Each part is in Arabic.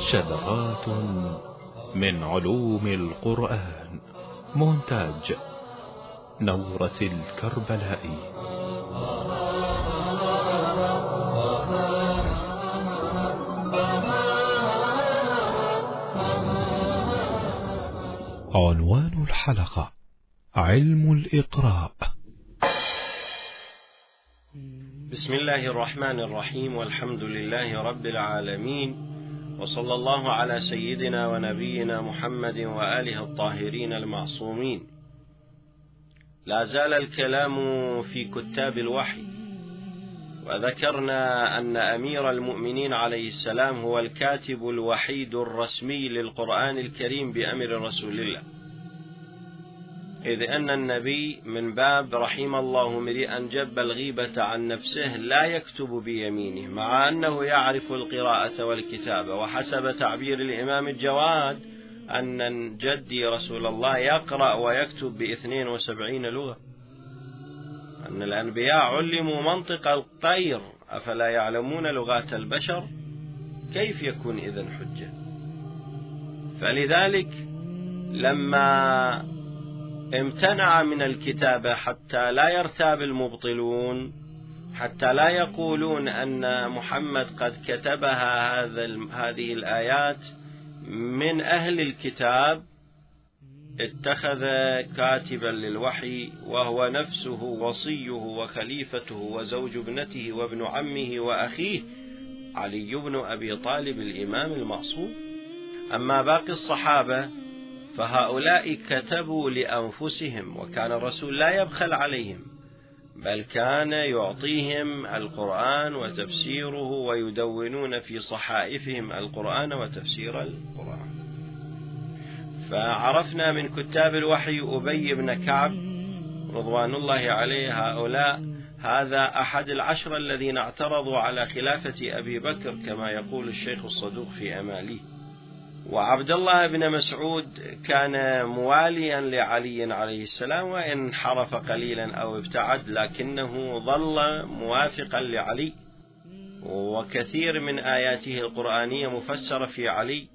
شذرات من علوم القرآن. مونتاج نورس الكربلائي عنوان الحلقة علم الإقراء. بسم الله الرحمن الرحيم والحمد لله رب العالمين وصلى الله على سيدنا ونبينا محمد وآله الطاهرين المعصومين. لا زال الكلام في كتاب الوحي وذكرنا أن أمير المؤمنين عليه السلام هو الكاتب الوحيد الرسمي للقرآن الكريم بأمر رسول الله. إذ أن النبي من باب رحم الله امرئا جب الغيبة عن نفسه لا يكتب بيمينه مع أنه يعرف القراءة والكتابة وحسب تعبير الإمام الجواد أن جدي رسول الله يقرأ ويكتب باثنين وسبعين لغة. أن الأنبياء علموا منطق الطير أفلا يعلمون لغات البشر؟ كيف يكون إذن حجة؟ فلذلك لما امتنع من الكتابة حتى لا يرتاب المبطلون حتى لا يقولون أن محمد قد كتبها هذا هذه الآيات من أهل الكتاب. اتخذ كاتبا للوحي وهو نفسه وصيه وخليفته وزوج ابنته وابن عمه وأخيه علي بن أبي طالب الإمام المعصوم. أما باقي الصحابة فهؤلاء كتبوا لأنفسهم وكان الرسول لا يبخل عليهم بل كان يعطيهم القرآن وتفسيره ويدونون في صحائفهم القرآن وتفسير القرآن. فعرفنا من كتاب الوحي أبي بن كعب رضوان الله عليه هؤلاء هذا أحد العشرة الذين اعترضوا على خلافة أبي بكر كما يقول الشيخ الصدوق في أماليه. وعبد الله بن مسعود كان مواليا لعلي عليه السلام وإن انحرف قليلا أو ابتعد لكنه ظل موافقا لعلي. وكثير من آياته القرآنية مفسرة في علي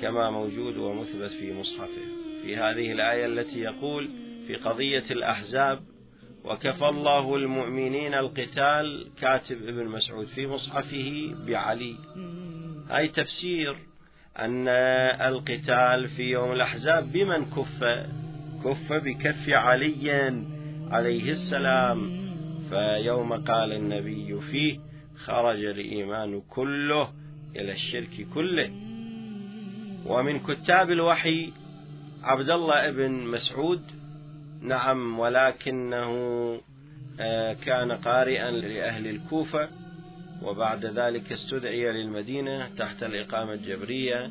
كما موجود ومثبت في مصحفه. في هذه الآية التي يقول في قضية الأحزاب وكفى الله المؤمنين القتال كاتب ابن مسعود في مصحفه بعلي. هاي تفسير أن القتال في يوم الأحزاب بمن كف كف بكف علي عليه السلام. فيوم قال النبي فيه خرج الإيمان كله إلى الشرك كله. ومن كتاب الوحي عبد الله بن مسعود نعم ولكنه كان قارئا لأهل الكوفة. وبعد ذلك استدعي للمدينة تحت الإقامة الجبرية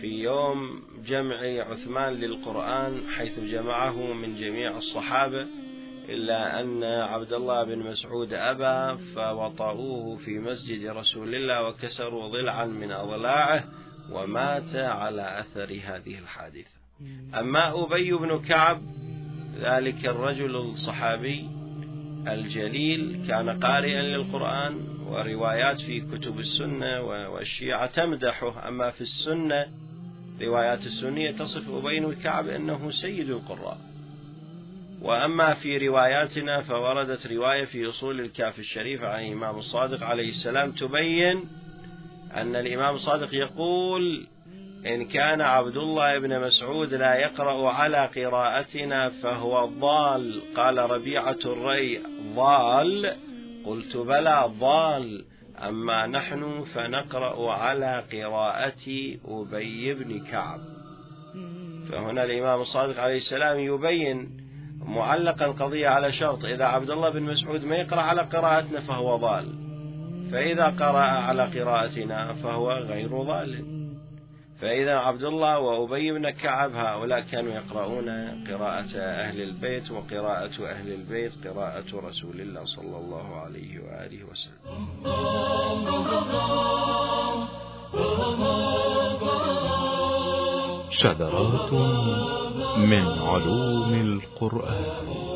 في يوم جمع عثمان للقرآن حيث جمعه من جميع الصحابة إلا أن عبد الله بن مسعود أبى فوطأوه في مسجد رسول الله وكسروا ضلعا من أضلاعه ومات على أثر هذه الحادثة. أما أبي بن كعب ذلك الرجل الصحابي الجليل كان قارئا للقرآن وروايات في كتب السنة والشيعة تمدحه أما في السنة روايات السنية تصف أبي بن كعب أنه سيد القراء. وأما في رواياتنا فوردت رواية في أصول الكاف الشريف عن الإمام الصادق عليه السلام تبين أن الإمام الصادق يقول إن كان عبد الله بن مسعود لا يقرأ على قراءتنا فهو ضال قال ربيعة الري ضال قلت بلى ضال أما نحن فنقرأ على قراءة أبي بن كعب. فهنا الإمام الصادق عليه السلام يبين معلق القضية على شرط إذا عبد الله بن مسعود ما يقرأ على قراءتنا فهو ضال فإذا قرأ على قراءتنا فهو غير ضال. فإذا عبد الله وأبي بن كعب هؤلاء كانوا يقرؤون قراءة أهل البيت وقراءة أهل البيت قراءة رسول الله صلى الله عليه وآله وسلم. شذرات من علوم القرآن.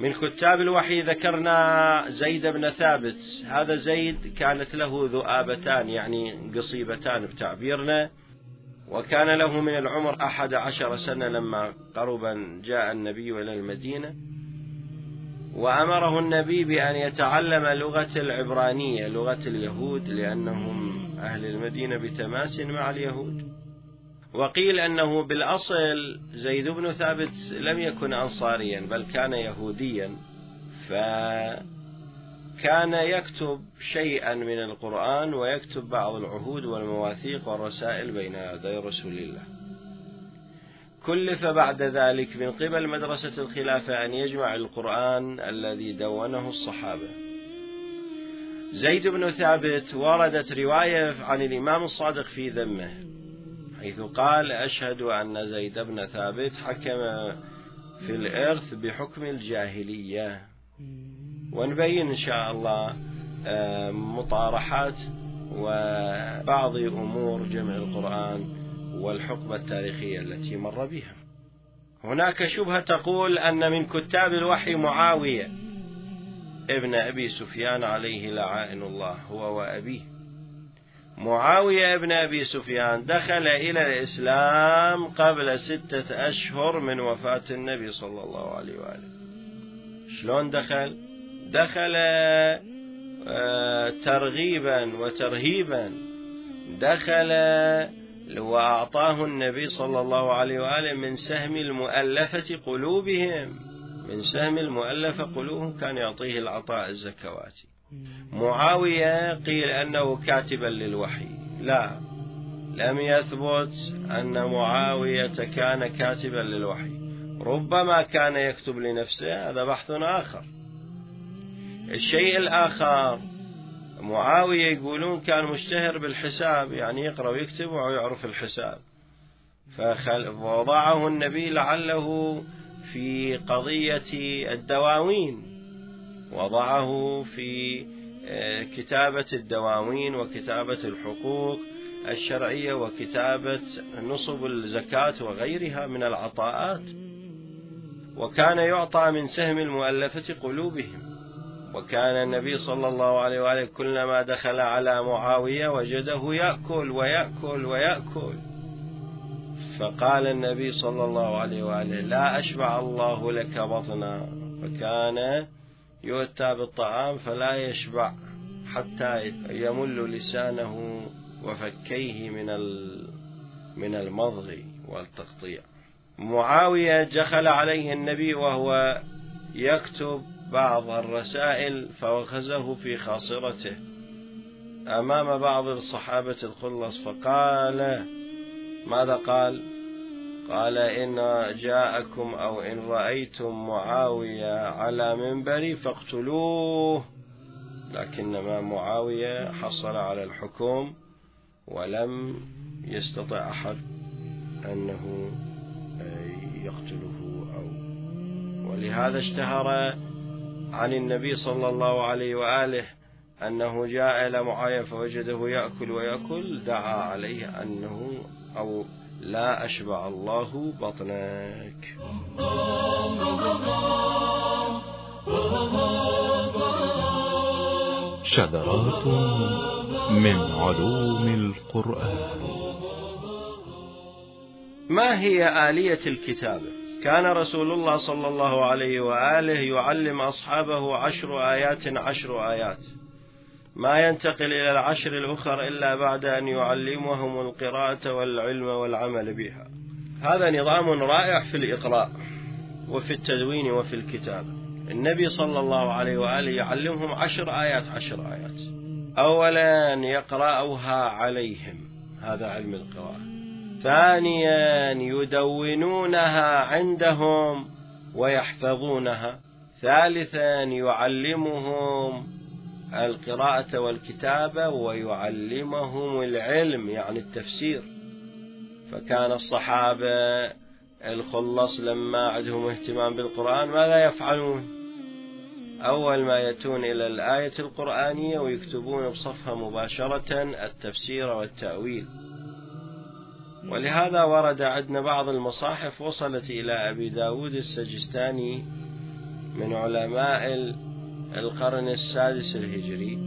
من كتاب الوحي ذكرنا زيد بن ثابت. هذا زيد كانت له ذؤابتان يعني قصيبتان بتعبيرنا وكان له من العمر أحد عشر سنة لما قربا جاء النبي إلى المدينة. وأمره النبي بأن يتعلم لغة العبرانية لغة اليهود لأنهم أهل المدينة بتماس مع اليهود. وقيل أنه بالأصل زيد بن ثابت لم يكن أنصاريا بل كان يهوديا فكان يكتب شيئا من القرآن ويكتب بعض العهود والمواثيق والرسائل بين يدي رسول الله. كلف بعد ذلك من قبل مدرسة الخلافة أن يجمع القرآن الذي دونه الصحابة. زيد بن ثابت وردت رواية عن الإمام الصادق في ذمه. حيث قال أشهد أن زيد بن ثابت حكم في الإرث بحكم الجاهلية. ونبين إن شاء الله آه، مطارحات وبعض أمور جمع القرآن والحقبة التاريخية التي مر بها. هناك شبهة تقول أن من كتاب الوحي معاوية ابن أبي سفيان عليه لعائن الله هو وأبيه. معاوية بن أبي سفيان دخل إلى الإسلام قبل ستة أشهر من وفاة النبي صلى الله عليه وآله. شلون دخل؟ دخل آه، ترغيبا وترهيبا. دخل وأعطاه النبي صلى الله عليه وآله من سهم المؤلفة قلوبهم. من سهم المؤلفة قلوبهم كان يعطيه العطاء الزكواتي. معاوية قيل أنه كاتبا للوحي. لا لم يثبت أن معاوية كان كاتبا للوحي. ربما كان يكتب لنفسه هذا بحث آخر. الشيء الآخر معاوية يقولون كان مشتهر بالحساب يعني يقرأ ويكتب ويعرف الحساب. فوضعه النبي لعله في قضية الدواوين. وضعه في آه، كتابة الدواوين وكتابة الحقوق الشرعية وكتابة نصب الزكاة وغيرها من العطاءات وكان يعطى من سهم المؤلفة قلوبهم. وكان النبي صلى الله عليه وآله كلما دخل على معاوية وجده يأكل ويأكل ويأكل. فقال النبي صلى الله عليه وآله لا أشبع الله لك بطنا. فكان يؤتى بالطعام فلا يشبع حتى يمل لسانه وفكيه من من المضغ والتقطيع. معاوية دخل عليه النبي وهو يكتب بعض الرسائل فوخزه في خاصرته أمام بعض الصحابة الخلص فقال ماذا قال؟ قال إن جاءكم أو إن رأيتم معاوية على منبري فاقتلوه. لكنما معاوية حصل على الحكم ولم يستطع أحد أنه يقتله أو ولهذا اشتهر عن النبي صلى الله عليه وآله أنه جاء إلى معاوية فوجده يأكل ويأكل دعا عليه أنه أو لا أشبع الله بطنك. شذرات من علوم القرآن. ما هي آلية الكتابة؟ كان رسول الله صلى الله عليه وآله يعلم أصحابه عشر آيات عشر آيات. ما ينتقل إلى العشر الأخر إلا بعد أن يعلمهم القراءة والعلم والعمل بها. هذا نظام رائع في الإقراء وفي التدوين وفي الكتابة. النبي صلى الله عليه وآله يعلمهم عشر آيات عشر آيات. أولا يقرأها عليهم. هذا علم القراءة. ثانيا يدونونها عندهم ويحفظونها. ثالثا يعلمهم القراءة والكتابة ويعلمهم العلم يعني التفسير. فكان الصحابة الخلص لما عندهم اهتمام بالقرآن ماذا يفعلون. أول ما يأتون إلى الآية القرآنية ويكتبون بصفها مباشرة التفسير والتأويل. ولهذا ورد عندنا بعض المصاحف وصلت إلى أبي داود السجستاني من علماء القرن السادس الهجري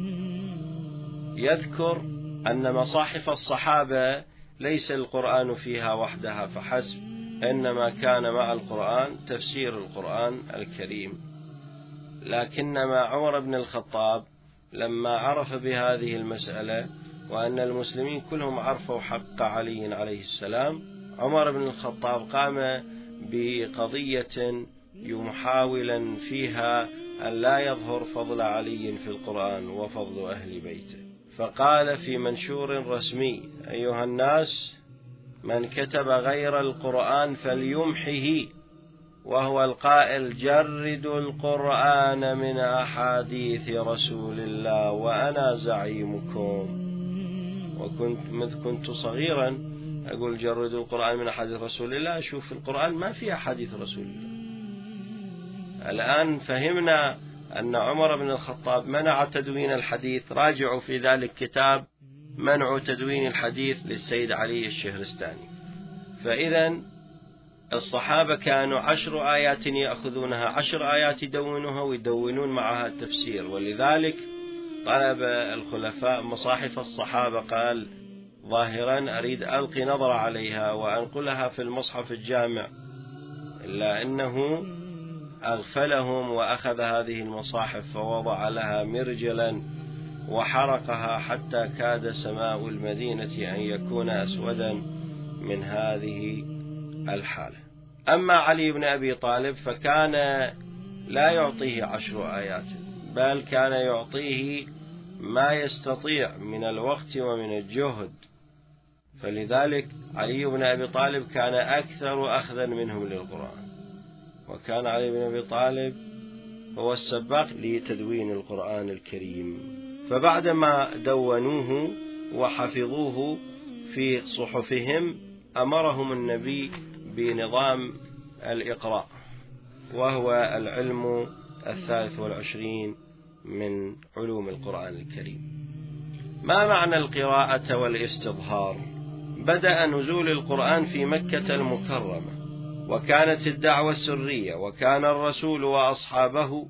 يذكر أن مصاحف الصحابة ليس القرآن فيها وحدها فحسب إنما كان مع القرآن تفسير القرآن الكريم. لكنما عمر بن الخطاب لما عرف بهذه المسألة وأن المسلمين كلهم عرفوا حق علي عليه السلام عمر بن الخطاب قام بقضية محاولا فيها أن لا يظهر فضل علي في القرآن وفضل أهل بيته. فقال في منشور رسمي أيها الناس من كتب غير القرآن فليمحه وهو القائل جردوا القرآن من أحاديث رسول الله وأنا زعيمكم. وكنت مذ كنت صغيرا أقول جردوا القرآن من أحاديث رسول الله أشوف القرآن ما في أحاديث رسول الله. الآن فهمنا أن عمر بن الخطاب منع تدوين الحديث راجعوا في ذلك كتاب منع تدوين الحديث للسيد علي الشهرستاني. فإذا الصحابة كانوا عشر آيات يأخذونها عشر آيات يدونها ويدونون معها التفسير. ولذلك طلب الخلفاء مصاحف الصحابة قال ظاهرا أريد ألقي نظرة عليها وأنقلها في المصحف الجامع إلا أنه أغفلهم وأخذ هذه المصاحف فوضع لها مرجلا وحرقها حتى كاد سماء المدينة أن يكون أسودا من هذه الحالة. أما علي بن أبي طالب فكان لا يعطيه عشر آيات بل كان يعطيه ما يستطيع من الوقت ومن الجهد. فلذلك علي بن أبي طالب كان أكثر أخذا منهم للقرآن. وكان علي بن أبي طالب هو السباق لتدوين القرآن الكريم. فبعدما دونوه وحفظوه في صحفهم أمرهم النبي بنظام الإقراء وهو العلم الثالث والعشرين من علوم القرآن الكريم. ما معنى القراءة والاستظهار؟ بدأ نزول القرآن في مكة المكرمة. وكانت الدعوة سرية وكان الرسول وأصحابه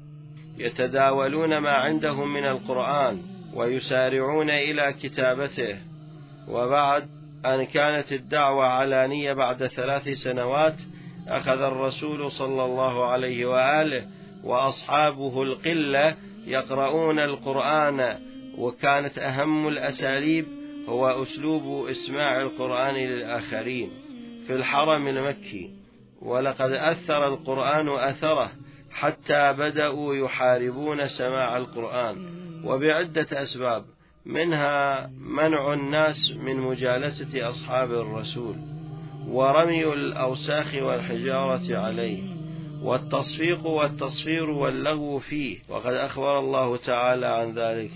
يتداولون ما عندهم من القرآن ويسارعون إلى كتابته. وبعد أن كانت الدعوة علانية بعد ثلاث سنوات أخذ الرسول صلى الله عليه وآله وأصحابه القلة يقرؤون القرآن وكانت أهم الأساليب هو أسلوب إسماع القرآن للآخرين في الحرم المكي. ولقد أثر القرآن أثره حتى بدأوا يحاربون سماع القرآن. وبعدة أسباب منها منع الناس من مجالسة أصحاب الرسول ورمي الأوساخ والحجارة عليه والتصفيق والتصفير واللغو فيه. وقد أخبر الله تعالى عن ذلك.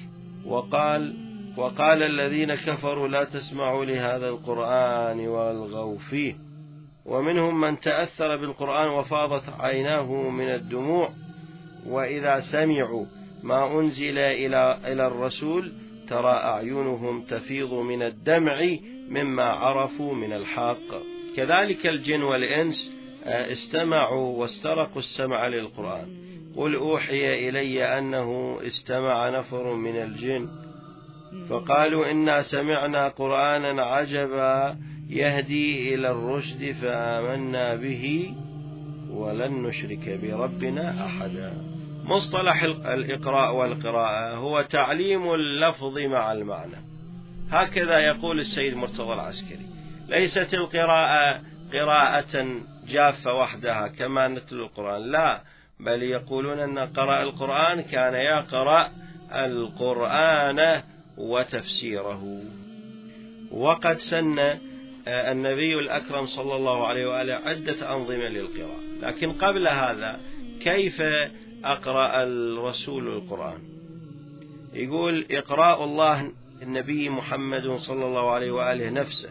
وقال وقال الذين كفروا لا تسمعوا لهذا القرآن والغوا فيه. ومنهم من تأثر بالقرآن وفاضت عيناه من الدموع وإذا سمعوا ما أنزل إلى إلى الرسول ترى أعينهم تفيض من الدمع مما عرفوا من الحق. كذلك الجن والإنس آه، استمعوا واسترقوا السمع للقرآن. قل أوحي إلي أنه استمع نفر من الجن. فقالوا إنا سمعنا قرآنا عجبا يهدي إلى الرشد فآمنا به ولن نشرك بربنا أحدا. مصطلح الإقراء والقراءة هو تعليم اللفظ مع المعنى. هكذا يقول السيد مرتضى العسكري. ليست القراءة قراءة جافة وحدها كما نتلو القرآن. لا بل يقولون أن قرأ القرآن كان يقرأ القرآن وتفسيره. وقد سن النبي الأكرم صلى الله عليه وآله عدة أنظمة للقراءة. لكن قبل هذا كيف أقرأ الرسول القرآن؟ يقول إقراء الله النبي محمد صلى الله عليه وآله نفسه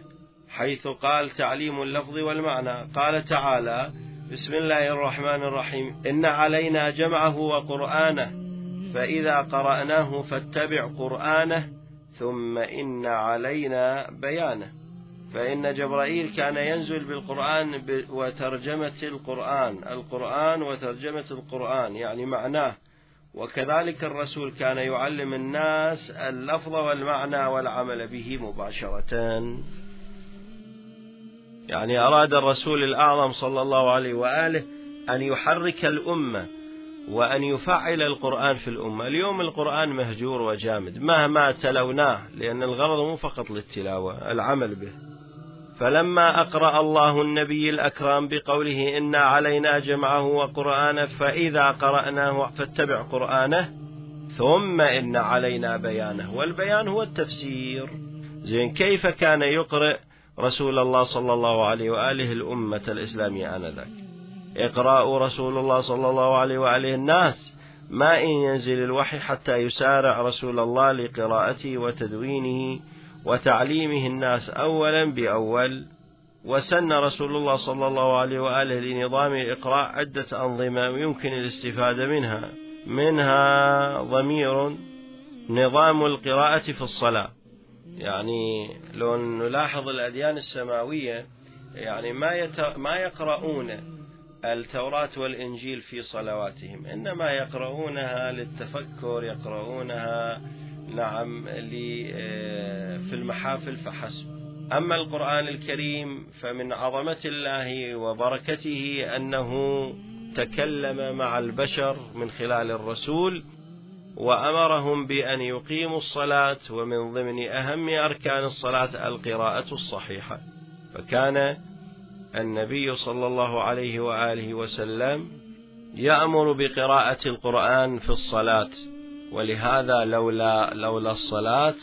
حيث قال تعليم اللفظ والمعنى. قال تعالى بسم الله الرحمن الرحيم. إن علينا جمعه وقرآنه فإذا قرأناه فاتبع قرآنه ثم إن علينا بيانه. فإن جبرائيل كان ينزل بالقرآن وترجمة القرآن القرآن وترجمة القرآن يعني معناه. وكذلك الرسول كان يعلم الناس اللفظ والمعنى والعمل به مباشرة. يعني أراد الرسول الأعظم صلى الله عليه وآله أن يحرك الأمة وأن يفعل القرآن في الأمة. اليوم القرآن مهجور وجامد مهما تلوناه لأن الغرض مو فقط للتلاوة العمل به. فلما أقرأ الله النبي الأكرم بقوله إنا علينا جمعه وقرآنه فإذا قرأناه فاتبع قرآنه ثم إن علينا بيانه. والبيان هو التفسير. زين كيف كان يقرأ رسول الله صلى الله عليه وآله الأمة الإسلامية آنذاك؟ إقراء رسول الله صلى الله عليه وآله الناس ما إن ينزل الوحي حتى يسارع رسول الله لقراءته وتدوينه. وتعليمه الناس أولا بأول وسن رسول الله صلى الله عليه وآله لنظام الإقراء عدة أنظمة يمكن الاستفادة منها. منها ضمير نظام القراءة في الصلاة. يعني لو نلاحظ الأديان السماوية يعني ما يت... ما يقرؤون التوراة والإنجيل في صلواتهم إنما يقرؤونها للتفكر يقرؤونها نعم آه، في المحافل فحسب. أما القرآن الكريم فمن عظمة الله وبركته أنه تكلم مع البشر من خلال الرسول وأمرهم بأن يقيموا الصلاة ومن ضمن أهم أركان الصلاة القراءة الصحيحة. فكان النبي صلى الله عليه وآله وسلم يأمر بقراءة القرآن في الصلاة. ولهذا لولا لولا الصلاة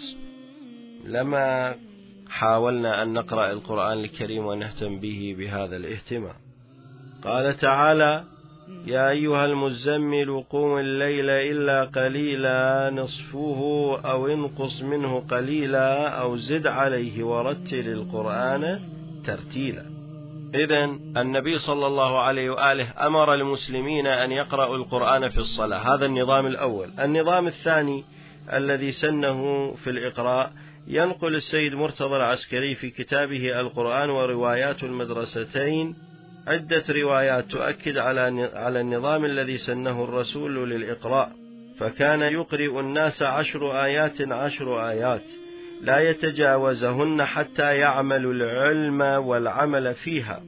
لما حاولنا أن نقرأ القرآن الكريم ونهتم به بهذا الاهتمام. قال تعالى يا أيها المزمل قوم الليل إلا قليلا نصفه أو انقص منه قليلا أو زد عليه ورتل القرآن ترتيلا. إذا النبي صلى الله عليه وآله أمر المسلمين أن يقرأوا القرآن في الصلاة. هذا النظام الأول. النظام الثاني الذي سنه في الإقراء ينقل السيد مرتضى العسكري في كتابه القرآن وروايات المدرستين. عدة روايات تؤكد على على النظام الذي سنه الرسول للإقراء. فكان يقرئ الناس عشر آيات عشر آيات. لا يتجاوزهن حتى يعملوا العلم والعمل فيها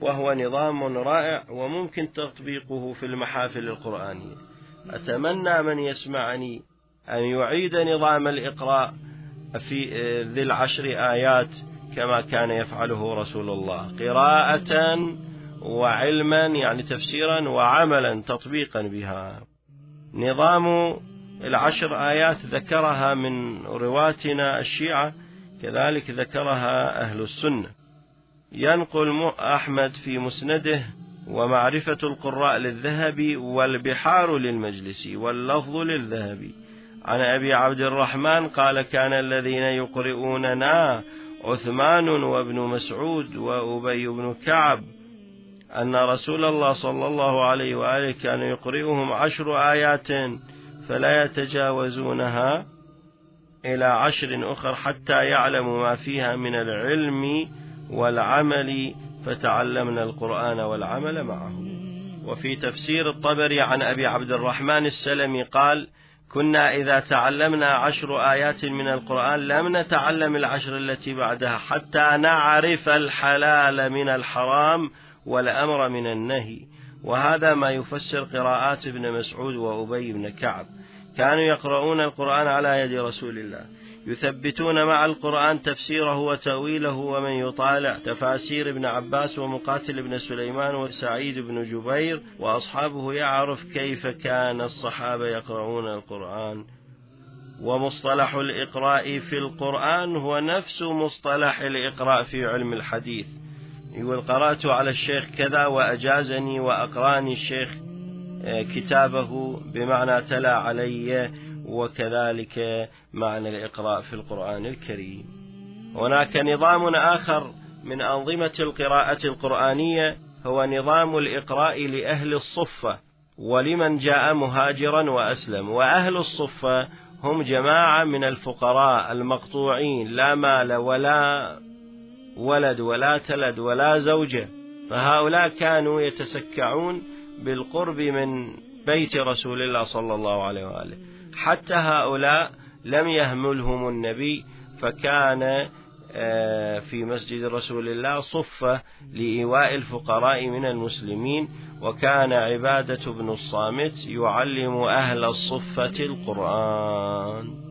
وهو نظام رائع وممكن تطبيقه في المحافل القرآنية. أتمنى من يسمعني أن يعيد نظام الإقراء في ذي العشر آيات كما كان يفعله رسول الله. قراءة وعلما يعني تفسيرا وعملا تطبيقا بها. نظام العشر آيات ذكرها من رواتنا الشيعة كذلك ذكرها أهل السنة. ينقل أحمد في مسنده ومعرفة القراء للذهبي والبحار للمجلسي واللفظ للذهبي. عن أبي عبد الرحمن قال كان الذين يقرؤوننا عثمان وابن مسعود وأبي بن كعب أن رسول الله صلى الله عليه وآله كان يقرئهم عشر آيات فلا يتجاوزونها إلى عشر أخر حتى يعلموا ما فيها من العلم والعمل فتعلمنا القرآن والعمل معه. وفي تفسير الطبري عن أبي عبد الرحمن السلمي قال كنا إذا تعلمنا عشر آيات من القرآن لم نتعلم العشر التي بعدها حتى نعرف الحلال من الحرام والأمر من النهي. وهذا ما يفسر قراءات ابن مسعود وأبي بن كعب. كانوا يقرؤون القرآن على يد رسول الله. يثبتون مع القرآن تفسيره وتأويله ومن يطالع تفاسير ابن عباس ومقاتل ابن سليمان وسعيد بن جبير وأصحابه يعرف كيف كان الصحابة يقرؤون القرآن. ومصطلح الإقراء في القرآن هو نفس مصطلح الإقراء في علم الحديث. يقول قرأت على الشيخ كذا وأجازني وأقرأني الشيخ آه، كتابه بمعنى تلا علي وكذلك معنى الإقراء في القرآن الكريم. هناك نظام آخر من أنظمة القراءة القرآنية هو نظام الإقراء لأهل الصفة ولمن جاء مهاجرا وأسلم. وأهل الصفة هم جماعة من الفقراء المقطوعين لا مال ولا ولد ولا تلد ولا زوجة فهؤلاء كانوا يتسكعون بالقرب من بيت رسول الله صلى الله عليه وآله. حتى هؤلاء لم يهملهم النبي فكان آه، في مسجد رسول الله صفة لإيواء الفقراء من المسلمين وكان عبادة بن الصامت يعلم أهل الصفة القرآن.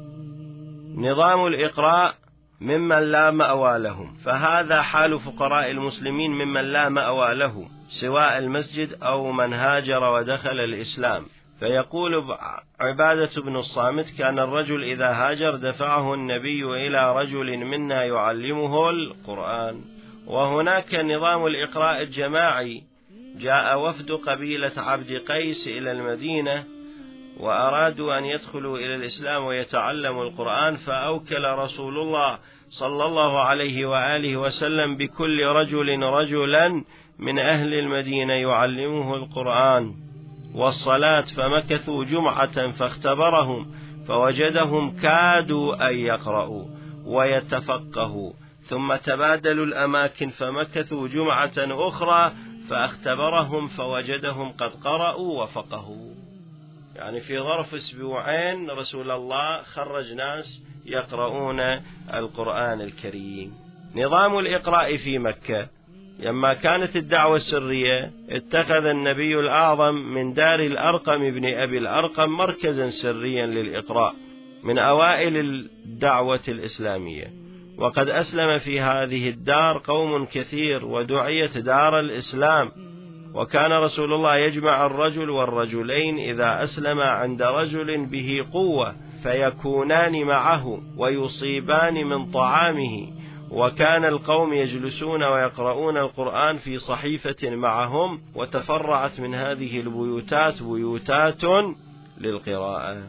نظام الإقراء ممن لا مأوى لهم. فهذا حال فقراء المسلمين ممن لا مأوى له سواء المسجد أو من هاجر ودخل الإسلام. فيقول عبادة بن الصامت كان الرجل إذا هاجر دفعه النبي إلى رجل منا يعلمه القرآن. وهناك نظام الإقراء الجماعي. جاء وفد قبيلة عبد قيس إلى المدينة وأرادوا أن يدخلوا إلى الإسلام ويتعلموا القرآن فأوكل رسول الله صلى الله عليه وآله وسلم بكل رجل رجلا من أهل المدينة يعلمه القرآن والصلاة فمكثوا جمعة فاختبرهم فوجدهم كادوا أن يقرأوا ويتفقهوا ثم تبادلوا الأماكن فمكثوا جمعة أخرى فاختبرهم فوجدهم قد قرأوا وفقهوا. يعني في ظرف أسبوعين رسول الله خرج ناس يقرؤون القرآن الكريم. نظام الإقراء في مكة. لما كانت الدعوة السرية اتخذ النبي الأعظم من دار الأرقم بن أبي الأرقم مركزا سريا للإقراء من أوائل الدعوة الإسلامية. وقد أسلم في هذه الدار قوم كثير ودعيت دار الإسلام. وكان رسول الله يجمع الرجل والرجلين إذا أسلم عند رجل به قوة فيكونان معه ويصيبان من طعامه. وكان القوم يجلسون ويقرؤون القرآن في صحيفة معهم وتفرعت من هذه البيوتات بيوتات للقراءة.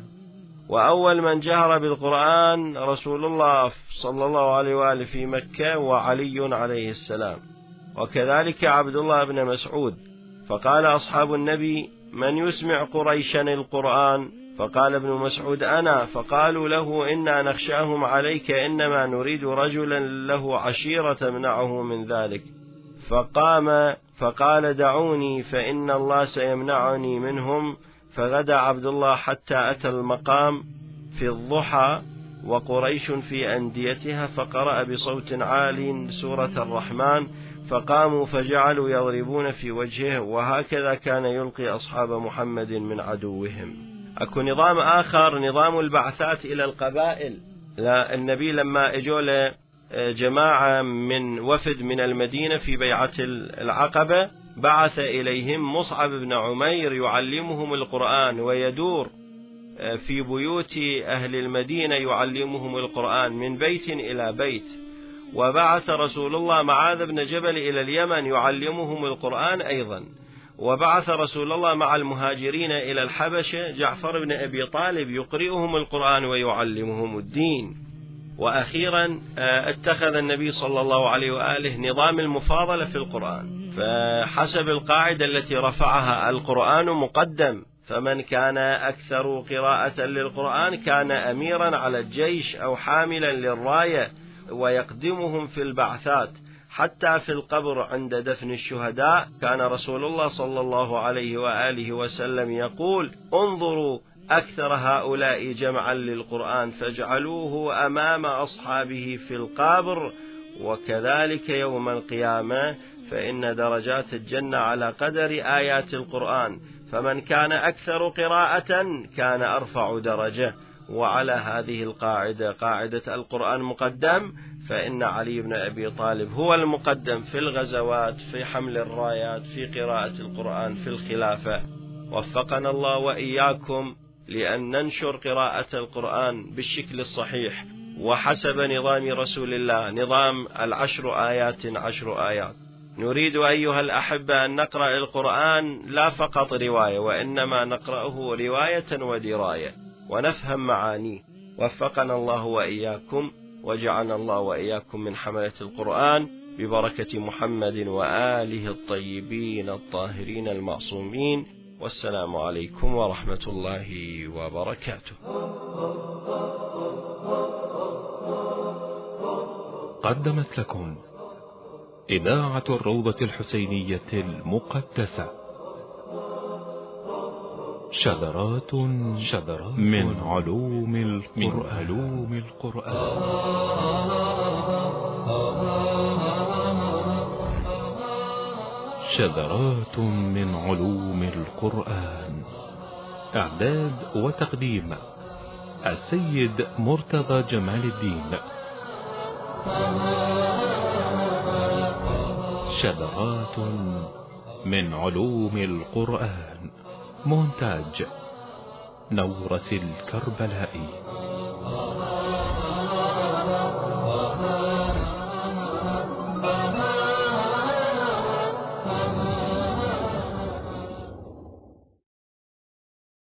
وأول من جهر بالقرآن رسول الله صلى الله عليه وآله في مكة وعلي عليه السلام. وكذلك عبد الله بن مسعود. فقال أصحاب النبي من يسمع قريشا القرآن؟ فقال ابن مسعود أنا. فقالوا له إنا نخشاهم عليك إنما نريد رجلا له عشيرة تمنعه من ذلك. فقام فقال دعوني فإن الله سيمنعني منهم. فغدأ عبد الله حتى أتى المقام في الضحى وقريش في أنديتها فقرأ بصوت عال سورة الرحمن. فقاموا فجعلوا يضربون في وجهه وهكذا كان يلقي أصحاب محمد من عدوهم. أكو نظام آخر نظام البعثات إلى القبائل. لا النبي لما إجوا له جماعة من وفد من المدينة في بيعة العقبة بعث إليهم مصعب بن عمير يعلمهم القرآن ويدور آه، في بيوت أهل المدينة يعلمهم القرآن من بيت إلى بيت. وبعث رسول الله معاذ بن جبل إلى اليمن يعلمهم القرآن أيضا. وبعث رسول الله مع المهاجرين إلى الحبشة جعفر بن أبي طالب يقرئهم القرآن ويعلمهم الدين. وأخيرا آه، اتخذ النبي صلى الله عليه وآله نظام المفاضلة في القرآن. فحسب القاعدة التي رفعها القرآن مقدم. فمن كان أكثر قراءة للقرآن كان أميرا على الجيش أو حاملا للراية. ويقدمهم في البعثات. حتى في القبر عند دفن الشهداء كان رسول الله صلى الله عليه وآله وسلم يقول انظروا أكثر هؤلاء جمعا للقرآن فاجعلوه أمام أصحابه في القبر وكذلك يوم القيامة فإن درجات الجنة على قدر آيات القرآن فمن كان أكثر قراءة كان أرفع درجة. وعلى هذه القاعدة قاعدة القرآن مقدم فإن علي بن أبي طالب هو المقدم في الغزوات في حمل الرايات في قراءة القرآن في الخلافة. وفقنا الله وإياكم لأن ننشر قراءة القرآن بالشكل الصحيح. وحسب نظام رسول الله نظام العشر آيات عشر آيات. نريد أيها الأحبة أن نقرأ القرآن لا فقط رواية وإنما نقرأه رواية ودراية. ونفهم معانيه. وفقنا الله وإياكم وجعلنا الله وإياكم من حملة القرآن ببركة محمد وآله الطيبين الطاهرين المعصومين. والسلام عليكم ورحمة الله وبركاته. قدمت لكم إذاعة الروضة الحسينية المقدسة. شذرات شذرات من علوم القرآن, من علوم القرآن. شذرات من علوم القرآن. إعداد وتقديم السيد مرتضى جمال الدين. شذرات من علوم القرآن. مونتاج نورة الكربلائي.